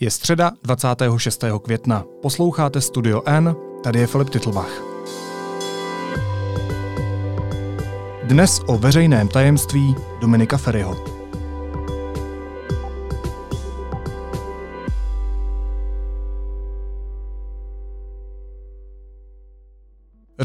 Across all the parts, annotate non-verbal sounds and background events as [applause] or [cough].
Je středa 26. května. Posloucháte Studio N, tady je Filip Titlbach. Dnes o veřejném tajemství Dominika Ferryho.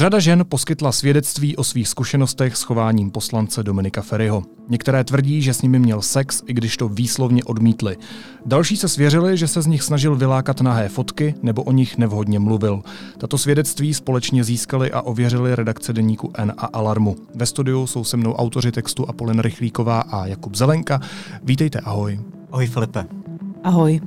Řada žen poskytla svědectví o svých zkušenostech s chováním poslance Dominika Ferryho. Některé tvrdí, že s nimi měl sex, i když to výslovně odmítli. Další se svěřili, že se z nich snažil vylákat nahé fotky nebo o nich nevhodně mluvil. Tato svědectví společně získali a ověřili redakce deníku N a Alarmu. Ve studiu jsou se mnou autoři textu Apolin Rychlíková a Jakub Zelenka. Vítejte, ahoj. Ahoj Filipe. Ahoj.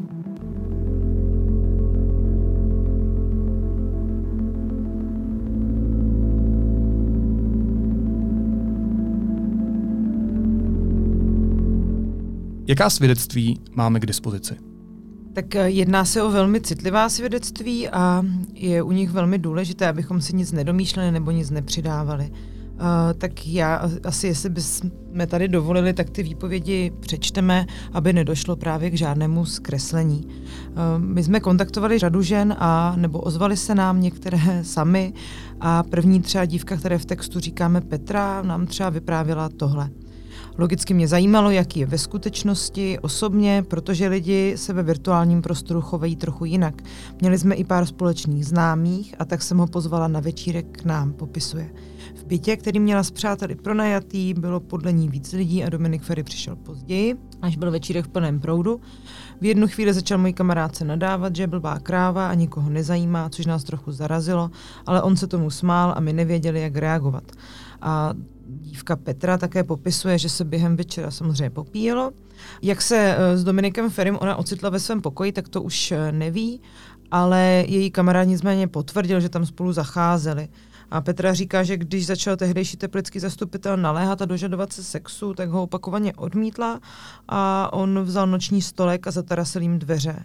Jaká svědectví máme k dispozici? Tak eh, jedná se o velmi citlivá svědectví a je u nich velmi důležité, abychom si nic nedomýšleli nebo nic nepřidávali. Uh, tak já asi, jestli bychom tady dovolili, tak ty výpovědi přečteme, aby nedošlo právě k žádnému zkreslení. Uh, my jsme kontaktovali řadu žen a nebo ozvali se nám některé [laughs] sami a první třeba dívka, které v textu říkáme Petra, nám třeba vyprávěla tohle. Logicky mě zajímalo, jaký je ve skutečnosti osobně, protože lidi se ve virtuálním prostoru chovají trochu jinak. Měli jsme i pár společných známých a tak jsem ho pozvala na večírek k nám, popisuje. V bytě, který měla s přáteli pronajatý, bylo podle ní víc lidí a Dominik Ferry přišel později, až byl večírek v plném proudu. V jednu chvíli začal můj kamarád se nadávat, že je blbá kráva a nikoho nezajímá, což nás trochu zarazilo, ale on se tomu smál a my nevěděli, jak reagovat. A dívka Petra také popisuje, že se během večera samozřejmě popíjelo. Jak se eh, s Dominikem Ferim ona ocitla ve svém pokoji, tak to už eh, neví, ale její kamarád nicméně potvrdil, že tam spolu zacházeli. A Petra říká, že když začal tehdejší teplický zastupitel naléhat a dožadovat se sexu, tak ho opakovaně odmítla a on vzal noční stolek a zatarasil jim dveře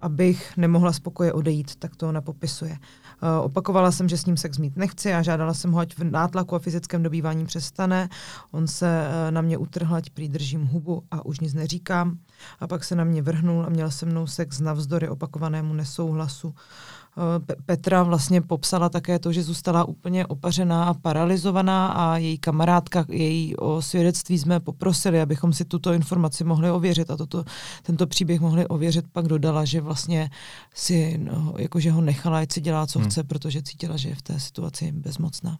abych nemohla spokoje odejít, tak to ona popisuje. Uh, opakovala jsem, že s ním sex mít nechci a žádala jsem ho, ať v nátlaku a fyzickém dobývání přestane. On se uh, na mě utrhl, ať prý držím hubu a už nic neříkám. A pak se na mě vrhnul a měl se mnou sex navzdory opakovanému nesouhlasu. Eh, Petra vlastně popsala také to, že zůstala úplně opařená a paralizovaná a její kamarádka, její o svědectví jsme poprosili, abychom si tuto informaci mohli ověřit a toto, tento příběh mohli ověřit, pak dodala, že vlastně si, no, jakože ho nechala, ať si dělá, co hmm. chce, protože cítila, že je v té situaci bezmocná.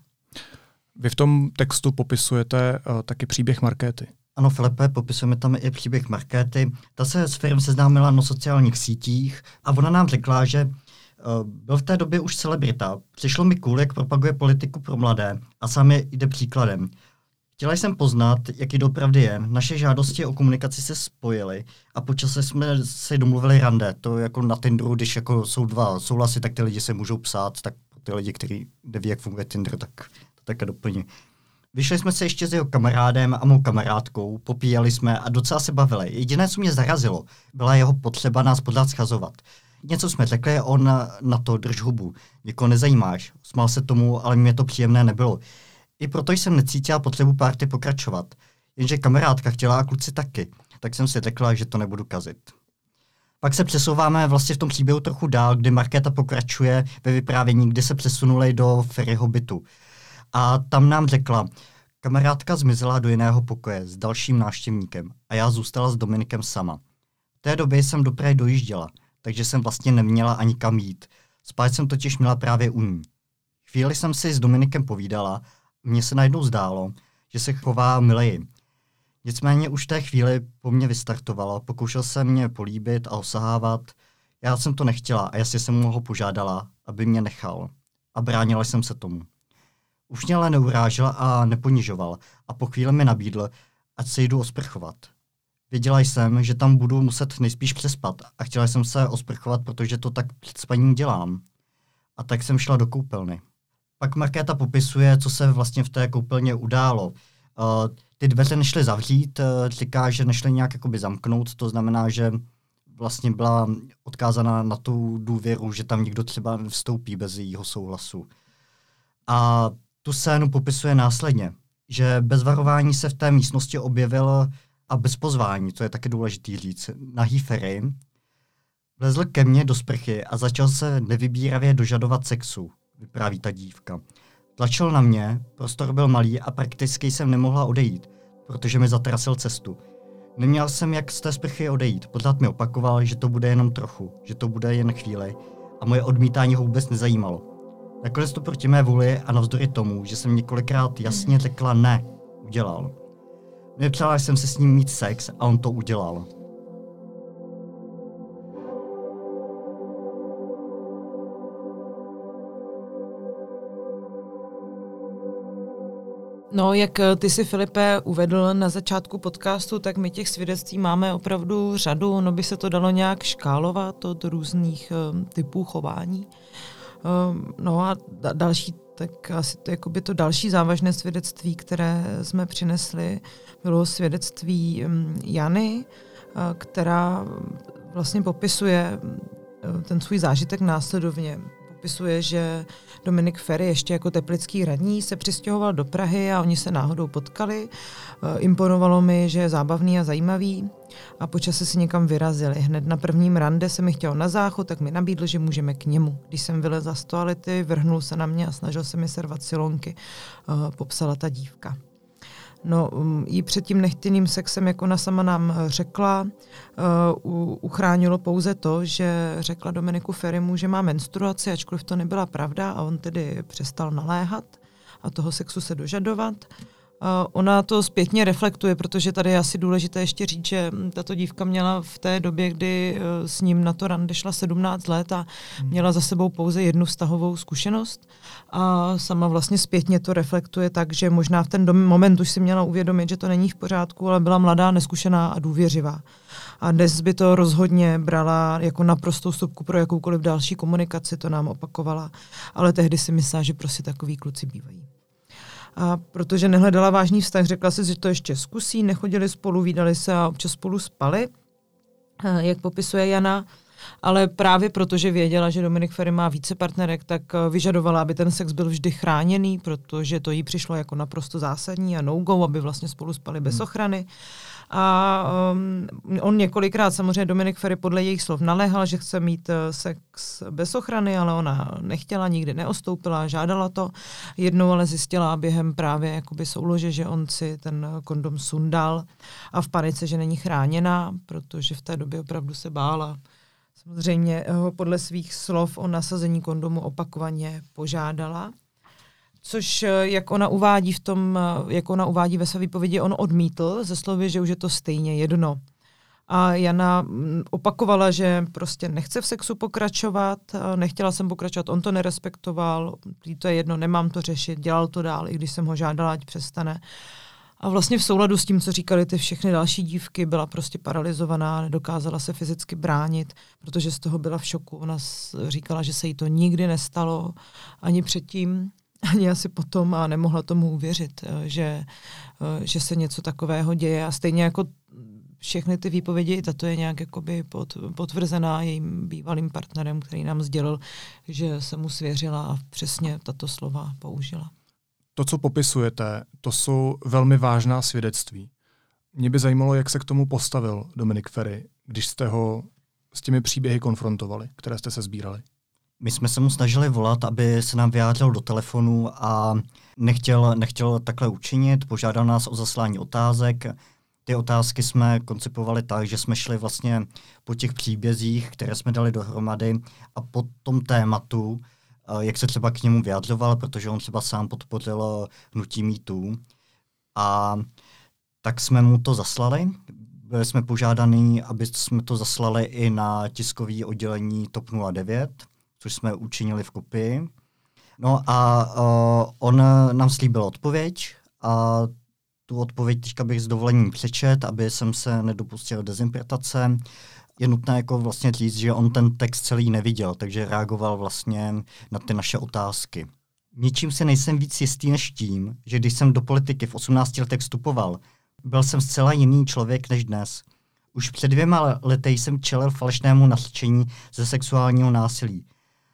Vy v tom textu popisujete uh, taky příběh Markéty. Ano, Filipe, popisujeme tam i příběh Markéty. Ta se s firm seznámila na sociálních sítích a ona nám řekla, že byl v té době už celebrita. Přišlo mi cool, jak propaguje politiku pro mladé a sám je jde příkladem. Chtěla jsem poznat, jaký dopravdy je. Naše žádosti o komunikaci se spojily a po čase jsme se domluvili rande. To jako na Tinderu, když jako jsou dva souhlasy, tak ty lidi se můžou psát, tak ty lidi, kteří neví, jak funguje Tinder, tak to také doplní. Vyšli jsme se ještě s jeho kamarádem a mou kamarádkou, popíjeli jsme a docela se bavili. Jediné, co mě zarazilo, byla jeho potřeba nás pořád schazovat. Něco jsme řekli, on na to drž hubu. Někoho nezajímáš. Smál se tomu, ale mě to příjemné nebylo. I proto jsem necítila potřebu párty pokračovat. Jenže kamarádka chtěla a kluci taky. Tak jsem si řekla, že to nebudu kazit. Pak se přesouváme vlastně v tom příběhu trochu dál, kdy Markéta pokračuje ve vyprávění, kdy se přesunuli do Ferryho bytu. A tam nám řekla, kamarádka zmizela do jiného pokoje s dalším návštěvníkem a já zůstala s Dominikem sama. V té době jsem do Prahy dojížděla takže jsem vlastně neměla ani kam jít. Spát jsem totiž měla právě u ní. Chvíli jsem si s Dominikem povídala, mně se najednou zdálo, že se chová mileji. Nicméně už té chvíli po mně vystartovalo, pokoušel se mě políbit a osahávat. Já jsem to nechtěla a jasně jsem mu ho požádala, aby mě nechal. A bránila jsem se tomu. Už mě ale neurážel a neponižoval a po chvíli mi nabídl, ať se jdu osprchovat. Věděla jsem, že tam budu muset nejspíš přespat a chtěla jsem se osprchovat, protože to tak před spaním dělám. A tak jsem šla do koupelny. Pak Markéta popisuje, co se vlastně v té koupelně událo. Uh, ty dveře nešly zavřít, uh, říká, že nešly nějak jakoby zamknout, to znamená, že vlastně byla odkázaná na tu důvěru, že tam někdo třeba vstoupí bez jejího souhlasu. A tu scénu popisuje následně, že bez varování se v té místnosti objevil a bez pozvání, to je taky důležitý říct, na Ferry. Vlezl ke mně do sprchy a začal se nevybíravě dožadovat sexu, vypráví ta dívka. Tlačil na mě, prostor byl malý a prakticky jsem nemohla odejít, protože mi zatrasil cestu. Neměl jsem jak z té sprchy odejít, pořád mi opakoval, že to bude jenom trochu, že to bude jen chvíli a moje odmítání ho vůbec nezajímalo. Nakonec to proti mé vůli a navzdory tomu, že jsem několikrát jasně řekla ne, udělal. Nepřála jsem se s ním mít sex a on to udělal. No, jak eh, ty si, Filipe, uvedl na začátku podcastu, tak my těch svědectví máme opravdu řadu, no by se to dalo nějak škálovat od různých um, typů chování. Um, no a da- další, tak asi to, jakoby to další závažné svědectví, které jsme přinesli, bylo svědectví um, Jany, uh, která vlastně popisuje uh, ten svůj zážitek následovně popisuje, že Dominik Ferry ještě jako teplický radní se přistěhoval do Prahy a oni se náhodou potkali. Eh, imponovalo mi, že je zábavný a zajímavý a počase si někam vyrazili. Hned na prvním rande se mi chtěl na záchod, tak mi nabídl, že můžeme k němu. Když jsem vylezla z toalety, vrhnul se na mě a snažil se mi servat silonky, eh, popsala ta dívka. No, jí před tím nechtěným sexem, jak ona sama nám eh, řekla, uh, uchránilo pouze to, že řekla Dominiku Ferimu, že má menstruaci, ačkoliv to nebyla pravda a on tedy přestal naléhat a toho sexu se dožadovat. Ona to zpětně reflektuje, protože tady je asi důležité ještě říct, že tato dívka měla v té době, kdy e, s ním na to rande šla 17 let a hmm. měla za sebou pouze jednu vztahovou zkušenost a sama vlastně zpětně to reflektuje tak, že možná v ten moment už si měla uvědomit, že to není v pořádku, ale byla mladá, neskušená a důvěřivá. A dnes by to rozhodně brala jako naprostou stupku pro jakoukoliv další komunikaci, to nám opakovala. Ale tehdy si myslela, že prostě takový kluci bývají. A protože nehledala vážný vztah, řekla si, že to ještě zkusí, nechodili spolu, výdali se a občas spolu spali, jak popisuje Jana. Ale právě protože věděla, že Dominik Ferry má více partnerek, tak vyžadovala, aby ten sex byl vždy chráněný, protože to jí přišlo jako naprosto zásadní a no-go, aby vlastně spolu spali bez hmm. ochrany. A um, on několikrát, samozřejmě Dominik Ferry podle jejich slov naléhal, že chce mít uh, sex bez ochrany, ale ona nechtěla, nikdy neostoupila, žádala to. Jednou ale zjistila během právě jakoby soulože, že on si ten kondom sundal a v panice, že není chráněna, protože v té době opravdu se bála. Samozřejmě uh, podle svých slov o nasazení kondomu opakovaně požádala. Což, eh, jak ona uvádí v tom, eh, jak ona uvádí ve své výpovědi, on odmítl ze slovy, že už je to stejně jedno. A Jana mm, opakovala, že prostě nechce v sexu pokračovat, nechtěla jsem pokračovat, on to nerespektoval, to je jedno, nemám to řešit, dělal to dál, i když jsem ho žádala, ať přestane. A vlastně v souladu s tím, co říkali ty všechny další dívky, byla prostě paralizovaná, nedokázala se fyzicky bránit, protože z toho byla v šoku. Ona říkala, že se jí to nikdy nestalo ani předtím [laughs] ani asi potom a nemohla tomu uvěřit, eh, že, eh, že se něco takového děje a stejně jako všechny ty výpovědi, tato je nějak jakoby pod, potvrzená jejím bývalým partnerem, který nám sdělil, že se mu svěřila a přesně tato slova použila. To, co popisujete, to jsou velmi vážná svědectví. Mě by zajímalo, jak se k tomu postavil Dominik Ferry, když jste ho s těmi příběhy konfrontovali, které jste se sbírali. My jsme se mu snažili volat, aby se nám vyjádřil do telefonu a nechtěl, nechtěl takhle učinit, požádal nás o zaslání otázek. Ty otázky jsme koncipovali tak, že jsme šli vlastně po těch příbězích, které jsme dali dohromady a po tom tématu, jak se třeba k němu vyjadřoval, protože on třeba sám podpořil hnutí mýtů. A tak jsme mu to zaslali. Byli jsme požádaní, aby jsme to zaslali i na tiskový oddělení TOP 09 což jsme učinili v kopii. No a uh, on nám slíbil odpověď a tu odpověď teďka bych s dovolením přečet, aby jsem se nedopustil dezinterpretace. Je nutné jako vlastně říct, že on ten text celý neviděl, takže reagoval vlastně na ty naše otázky. Ničím se nejsem víc jistý než tím, že když jsem do politiky v 18 letech vstupoval, byl jsem zcela jiný člověk než dnes. Už před dvěma lety jsem čelil falešnému nasčení ze sexuálního násilí.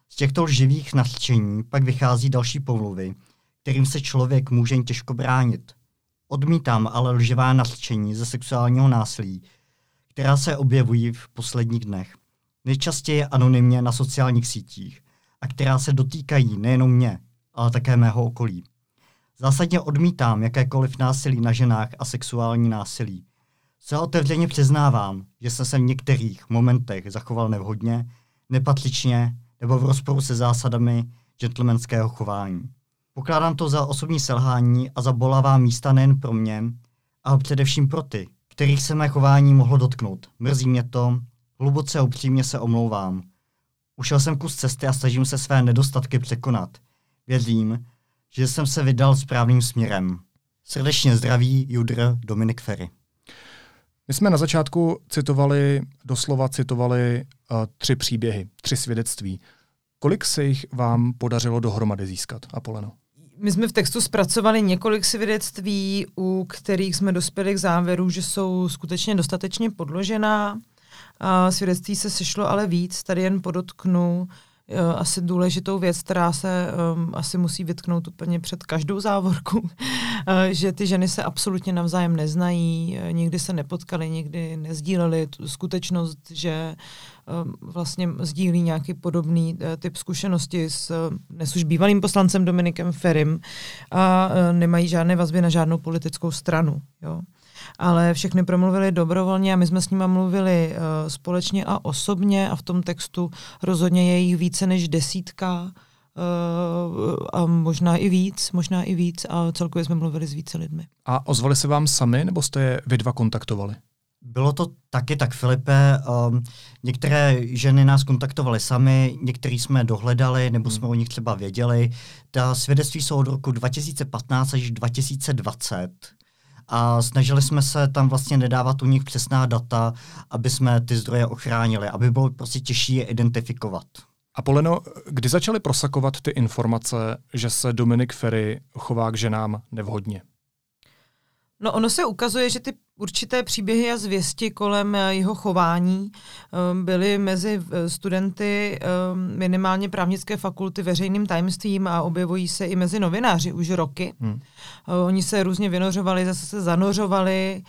Z těchto lživých nařčení pak vychází další pomluvy, kterým se člověk může těžko bránit. Odmítám ale lživá nařčení ze sexuálního násilí, která se objevují v posledních dnech. nejčastěji anonymně na sociálních sítích a která se dotýkají nejenom mě, ale také mého okolí. Zásadně odmítám jakékoliv násilí na ženách a sexuální násilí. Se otevřeně přiznávám, že jsem se v některých momentech zachoval nevhodně, nepatřičně nebo v rozporu se zásadami gentlemanského chování. Pokládám to za osobní selhání a za bolavá místa nejen pro mě, ale především pro ty, kterých se mé chování mohlo dotknout. Mrzí mě to, hluboce a upřímně se omlouvám. Ušel jsem kus cesty a snažím se své nedostatky překonat. Věřím, že jsem se vydal správným směrem. Srdečně zdraví Judr Dominik Ferry. My jsme na začátku citovali, doslova citovali uh, tři příběhy, tři svědectví. Kolik se jich vám podařilo dohromady získat, Apoleno? My jsme v textu zpracovali několik svědectví, u kterých jsme dospěli k závěru, že jsou skutečně dostatečně podložená. Svědectví se sešlo ale víc, tady jen podotknu asi důležitou věc, která se um, asi musí vytknout úplně před každou závorku, uh, [laughs] že ty ženy se absolutně navzájem neznají, uh, nikdy se nepotkali, nikdy nezdíleli tu skutečnost, že um, vlastně sdílí nějaký podobný uh, typ zkušenosti s uh, dnes už bývalým poslancem Dominikem Ferim a uh, nemají žádné vazby na žádnou politickou stranu. Jo ale všechny promluvili dobrovolně a my jsme s nimi mluvili uh, společně a osobně a v tom textu rozhodně je jich více než desítka uh, a možná i víc, možná i víc a celkově jsme mluvili s více lidmi. A ozvali se vám sami, nebo jste je vy dva kontaktovali? Bylo to taky tak, Filipe. Um, některé ženy nás kontaktovaly sami, některé jsme dohledali, nebo hmm. jsme o nich třeba věděli. Ta svědectví jsou od roku 2015 až 2020 a snažili jsme se tam vlastně nedávat u nich přesná data, aby jsme ty zdroje ochránili, aby bylo prostě těžší je identifikovat. A Poleno, kdy začaly prosakovat ty informace, že se Dominik Ferry chová k ženám nevhodně? No ono se ukazuje, že ty určité příběhy a zvěsti kolem eh, jeho chování um, byly mezi eh, studenty minimálně právnické fakulty veřejným tajemstvím a objevují se i mezi novináři už roky. Hmm. Oni se různě vynořovali, zase se zanořovali,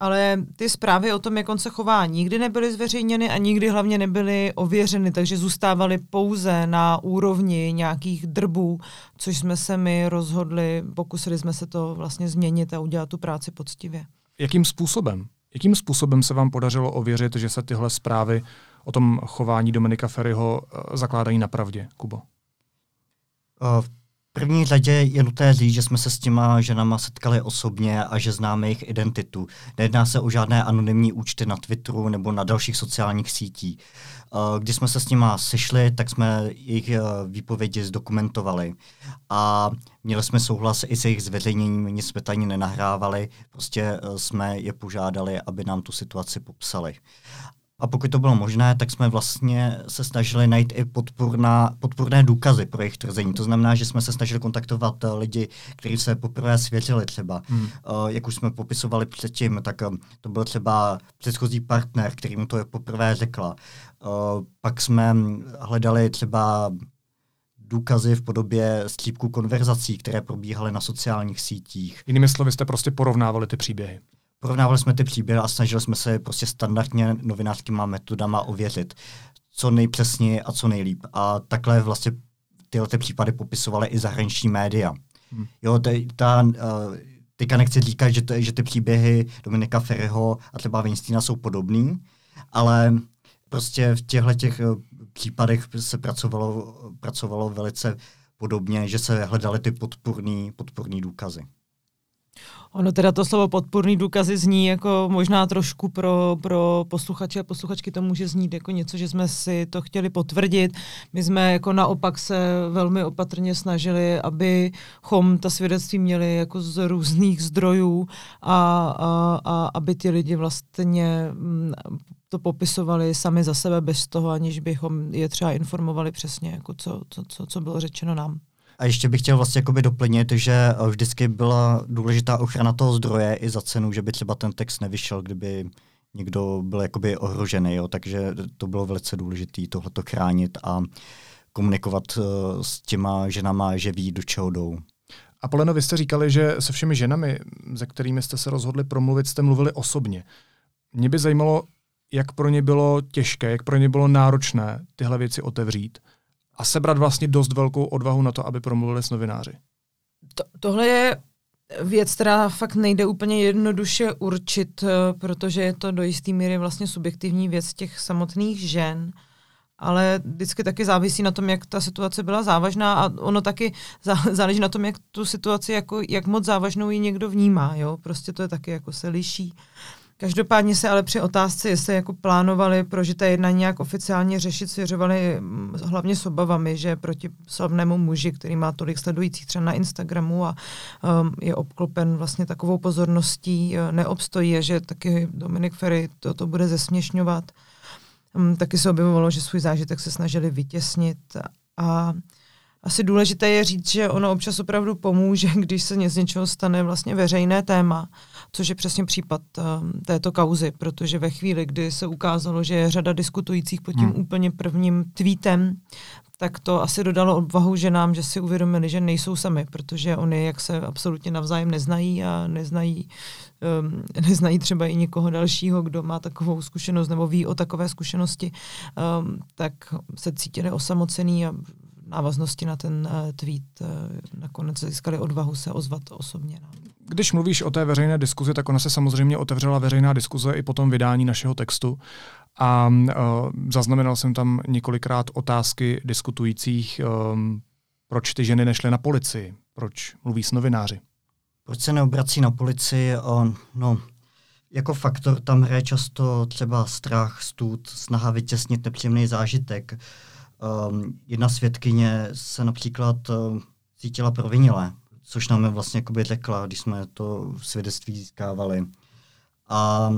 ale ty zprávy o tom, jak on se chová, nikdy nebyly zveřejněny a nikdy hlavně nebyly ověřeny, takže zůstávaly pouze na úrovni nějakých drbů, což jsme se my rozhodli, pokusili jsme se to vlastně změnit a udělat tu práci poctivě. Jakým způsobem? Jakým způsobem se vám podařilo ověřit, že se tyhle zprávy o tom chování Dominika Ferryho eh, zakládají na pravdě, Kubo? V první řadě je nutné říct, že jsme se s těma ženama setkali osobně a že známe jejich identitu. Nejedná se o žádné anonymní účty na Twitteru nebo na dalších sociálních sítích. Když jsme se s nima sešli, tak jsme jejich eh, výpovědi zdokumentovali. A měli jsme souhlas i s jejich zveřejněním, nic jsme tady nenahrávali, prostě eh, jsme je požádali, aby nám tu situaci popsali. A pokud to bylo možné, tak jsme vlastně se snažili najít i podporná, podporné důkazy pro jejich tvrzení. To znamená, že jsme se snažili kontaktovat uh, lidi, kteří se poprvé svěřili třeba. Hmm. Uh, jak už jsme popisovali předtím, tak um, to byl třeba předchozí partner, který mu to je poprvé řekla. Uh, pak jsme hledali třeba důkazy v podobě střípků konverzací, které probíhaly na sociálních sítích. Jinými slovy jste prostě porovnávali ty příběhy. Porovnávali jsme ty příběhy a snažili jsme se prostě standardně novinářskými metodama ověřit, co nejpřesněji a co nejlíp. A takhle vlastně tyhle ty případy popisovaly i zahraniční média. Hmm. Jo, ta, ta, uh, teďka nechci říkat, že, to, že ty příběhy Dominika Ferryho a třeba Weinsteina jsou podobný, ale prostě v těchto těch uh, případech se pracovalo, pracovalo velice podobně, že se hledaly ty podporný, podporný důkazy. Ono teda to slovo podporný důkazy zní jako možná trošku pro, pro posluchače a posluchačky to může znít jako něco, že jsme si to chtěli potvrdit. My jsme jako naopak se velmi opatrně snažili, abychom ta svědectví měli jako z různých zdrojů a, a, a aby ti lidi vlastně mm, to popisovali sami za sebe bez toho, aniž bychom je třeba informovali přesně, jako co, co, co, co bylo řečeno nám. A ještě bych chtěl vlastně jakoby doplnit, že eh, vždycky byla důležitá ochrana toho zdroje i za cenu, že by třeba ten text nevyšel, kdyby někdo byl jakoby ohrožený, jo? takže to bylo velice důležité tohleto chránit a komunikovat uh, s těma ženama, že ví, do čeho jdou. A Poleno, vy jste říkali, že se všemi ženami, se kterými jste se rozhodli promluvit, jste mluvili osobně. Mě by zajímalo, jak pro ně bylo těžké, jak pro ně bylo náročné tyhle věci otevřít a sebrat vlastně dost velkou odvahu na to, aby promluvili s novináři. To, tohle je věc, která fakt nejde úplně jednoduše určit, eh, protože je to do jisté míry vlastně subjektivní věc těch samotných žen ale vždycky taky závisí na tom, jak ta situace byla závažná a ono taky [laughs] záleží na tom, jak tu situaci, jako, jak moc závažnou ji někdo vnímá, jo, prostě to je taky jako se liší. Každopádně se ale při otázce, jestli jako plánovali prožité jednání nějak oficiálně řešit, svěřovali mm, hlavně s obavami, že proti slavnému muži, který má tolik sledujících třeba na Instagramu a um, je obklopen vlastně takovou pozorností, uh, neobstojí a že taky Dominik Ferry to, to bude zesměšňovat. Um, taky se objevovalo, že svůj zážitek se snažili vytěsnit a asi důležité je říct, že ono občas opravdu pomůže, [laughs] když se z něčeho stane vlastně veřejné téma, což je přesně případ um, této kauzy, protože ve chvíli, kdy se ukázalo, že je řada diskutujících pod tím hmm. úplně prvním tweetem, tak to asi dodalo odvahu ženám, že si uvědomili, že nejsou sami, protože oni jak se absolutně navzájem neznají a neznají, um, neznají třeba i někoho dalšího, kdo má takovou zkušenost nebo ví o takové zkušenosti, um, tak se cítili osamocený a návaznosti na ten uh, tweet uh, nakonec získali odvahu se ozvat osobně. No. Když mluvíš o té veřejné diskuzi, tak ona se samozřejmě otevřela veřejná diskuze i po tom vydání našeho textu. A uh, zaznamenal jsem tam několikrát otázky diskutujících, um, proč ty ženy nešly na policii, proč mluví s novináři. Proč se neobrací na policii? Uh, no, jako faktor tam hraje často třeba strach, stůd, snaha vytěsnit nepříjemný zážitek. Uh, Um, jedna svědkyně se například uh, cítila provinile, což nám vlastně jakoby řekla, když jsme to svědectví získávali. A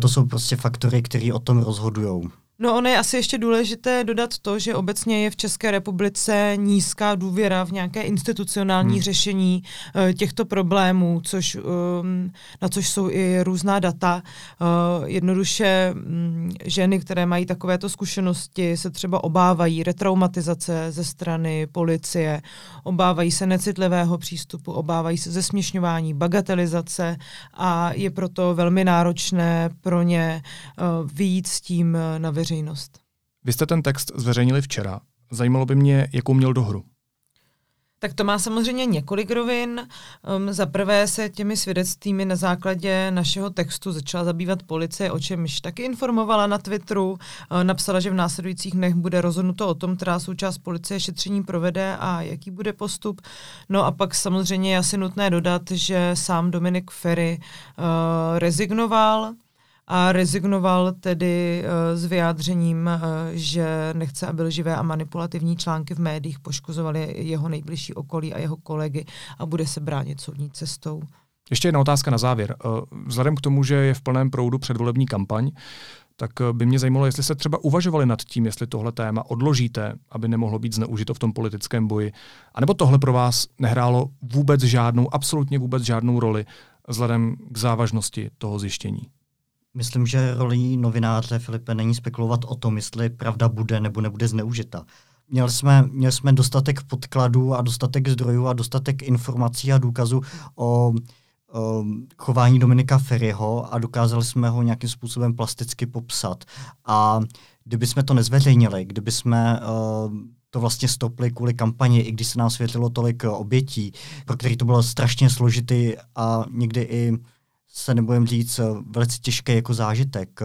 to jsou prostě faktory, které o tom rozhodují. No ono je asi ještě důležité dodat to, že obecně je v České republice nízká důvěra v nějaké institucionální hmm. řešení uh, těchto problémů, což, um, na což jsou i různá data. Uh, jednoduše um, ženy, které mají takovéto zkušenosti, se třeba obávají retraumatizace ze strany policie, obávají se necitlivého přístupu, obávají se zesměšňování, bagatelizace a je proto velmi náročné pro ně uh, vyjít s tím na veřejnost veřejnost. Vy jste ten text zveřejnili včera. Zajímalo by mě, jakou měl dohru. Tak to má samozřejmě několik rovin. Um, za prvé se těmi svědectvími na základě našeho textu začala zabývat policie, o čemž taky informovala na Twitteru. Uh, napsala, že v následujících dnech bude rozhodnuto o tom, která součást policie šetření provede a jaký bude postup. No a pak samozřejmě je asi nutné dodat, že sám Dominik Ferry uh, rezignoval a rezignoval tedy uh, s vyjádřením, uh, že nechce, aby lživé a manipulativní články v médiích poškozovaly jeho nejbližší okolí a jeho kolegy a bude se bránit soudní cestou. Ještě jedna otázka na závěr. Uh, vzhledem k tomu, že je v plném proudu předvolební kampaň, tak by mě zajímalo, jestli se třeba uvažovali nad tím, jestli tohle téma odložíte, aby nemohlo být zneužito v tom politickém boji, anebo tohle pro vás nehrálo vůbec žádnou, absolutně vůbec žádnou roli vzhledem k závažnosti toho zjištění. Myslím, že rolí novináře Filipe není spekulovat o tom, jestli pravda bude nebo nebude zneužita. Měli jsme, měli jsme dostatek podkladů a dostatek zdrojů a dostatek informací a důkazů o, o chování Dominika Ferryho a dokázali jsme ho nějakým způsobem plasticky popsat. A kdyby jsme to nezveřejnili, kdyby jsme uh, to vlastně stopli kvůli kampani, i když se nám světlilo tolik obětí, pro který to bylo strašně složitý a někdy i se nebudem říct, eh, velice těžký jako zážitek,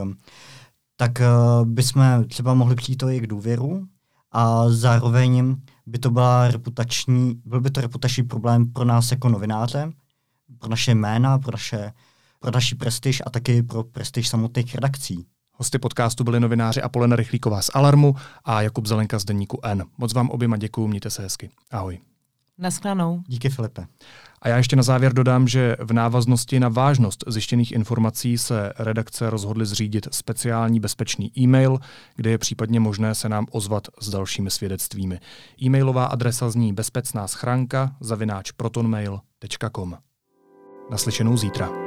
tak uh, bychom třeba mohli přijít i k důvěru a zároveň by to byla reputační, byl by to reputační problém pro nás jako novináře, pro naše jména, pro, naše, pro naši prestiž a taky pro prestiž samotných redakcí. Hosty podcastu byli novináři Apolena Rychlíková z Alarmu a Jakub Zelenka z Deníku N. Moc vám oběma děkuju, mějte se hezky. Ahoj. Naschledanou. Díky Filipe. A já ještě na závěr dodám, že v návaznosti na vážnost zjištěných informací se redakce rozhodly zřídit speciální bezpečný e-mail, kde je případně možné se nám ozvat s dalšími svědectvími. E-mailová adresa zní bezpečná schránka zavináč protonmail.com. Naslyšenou zítra.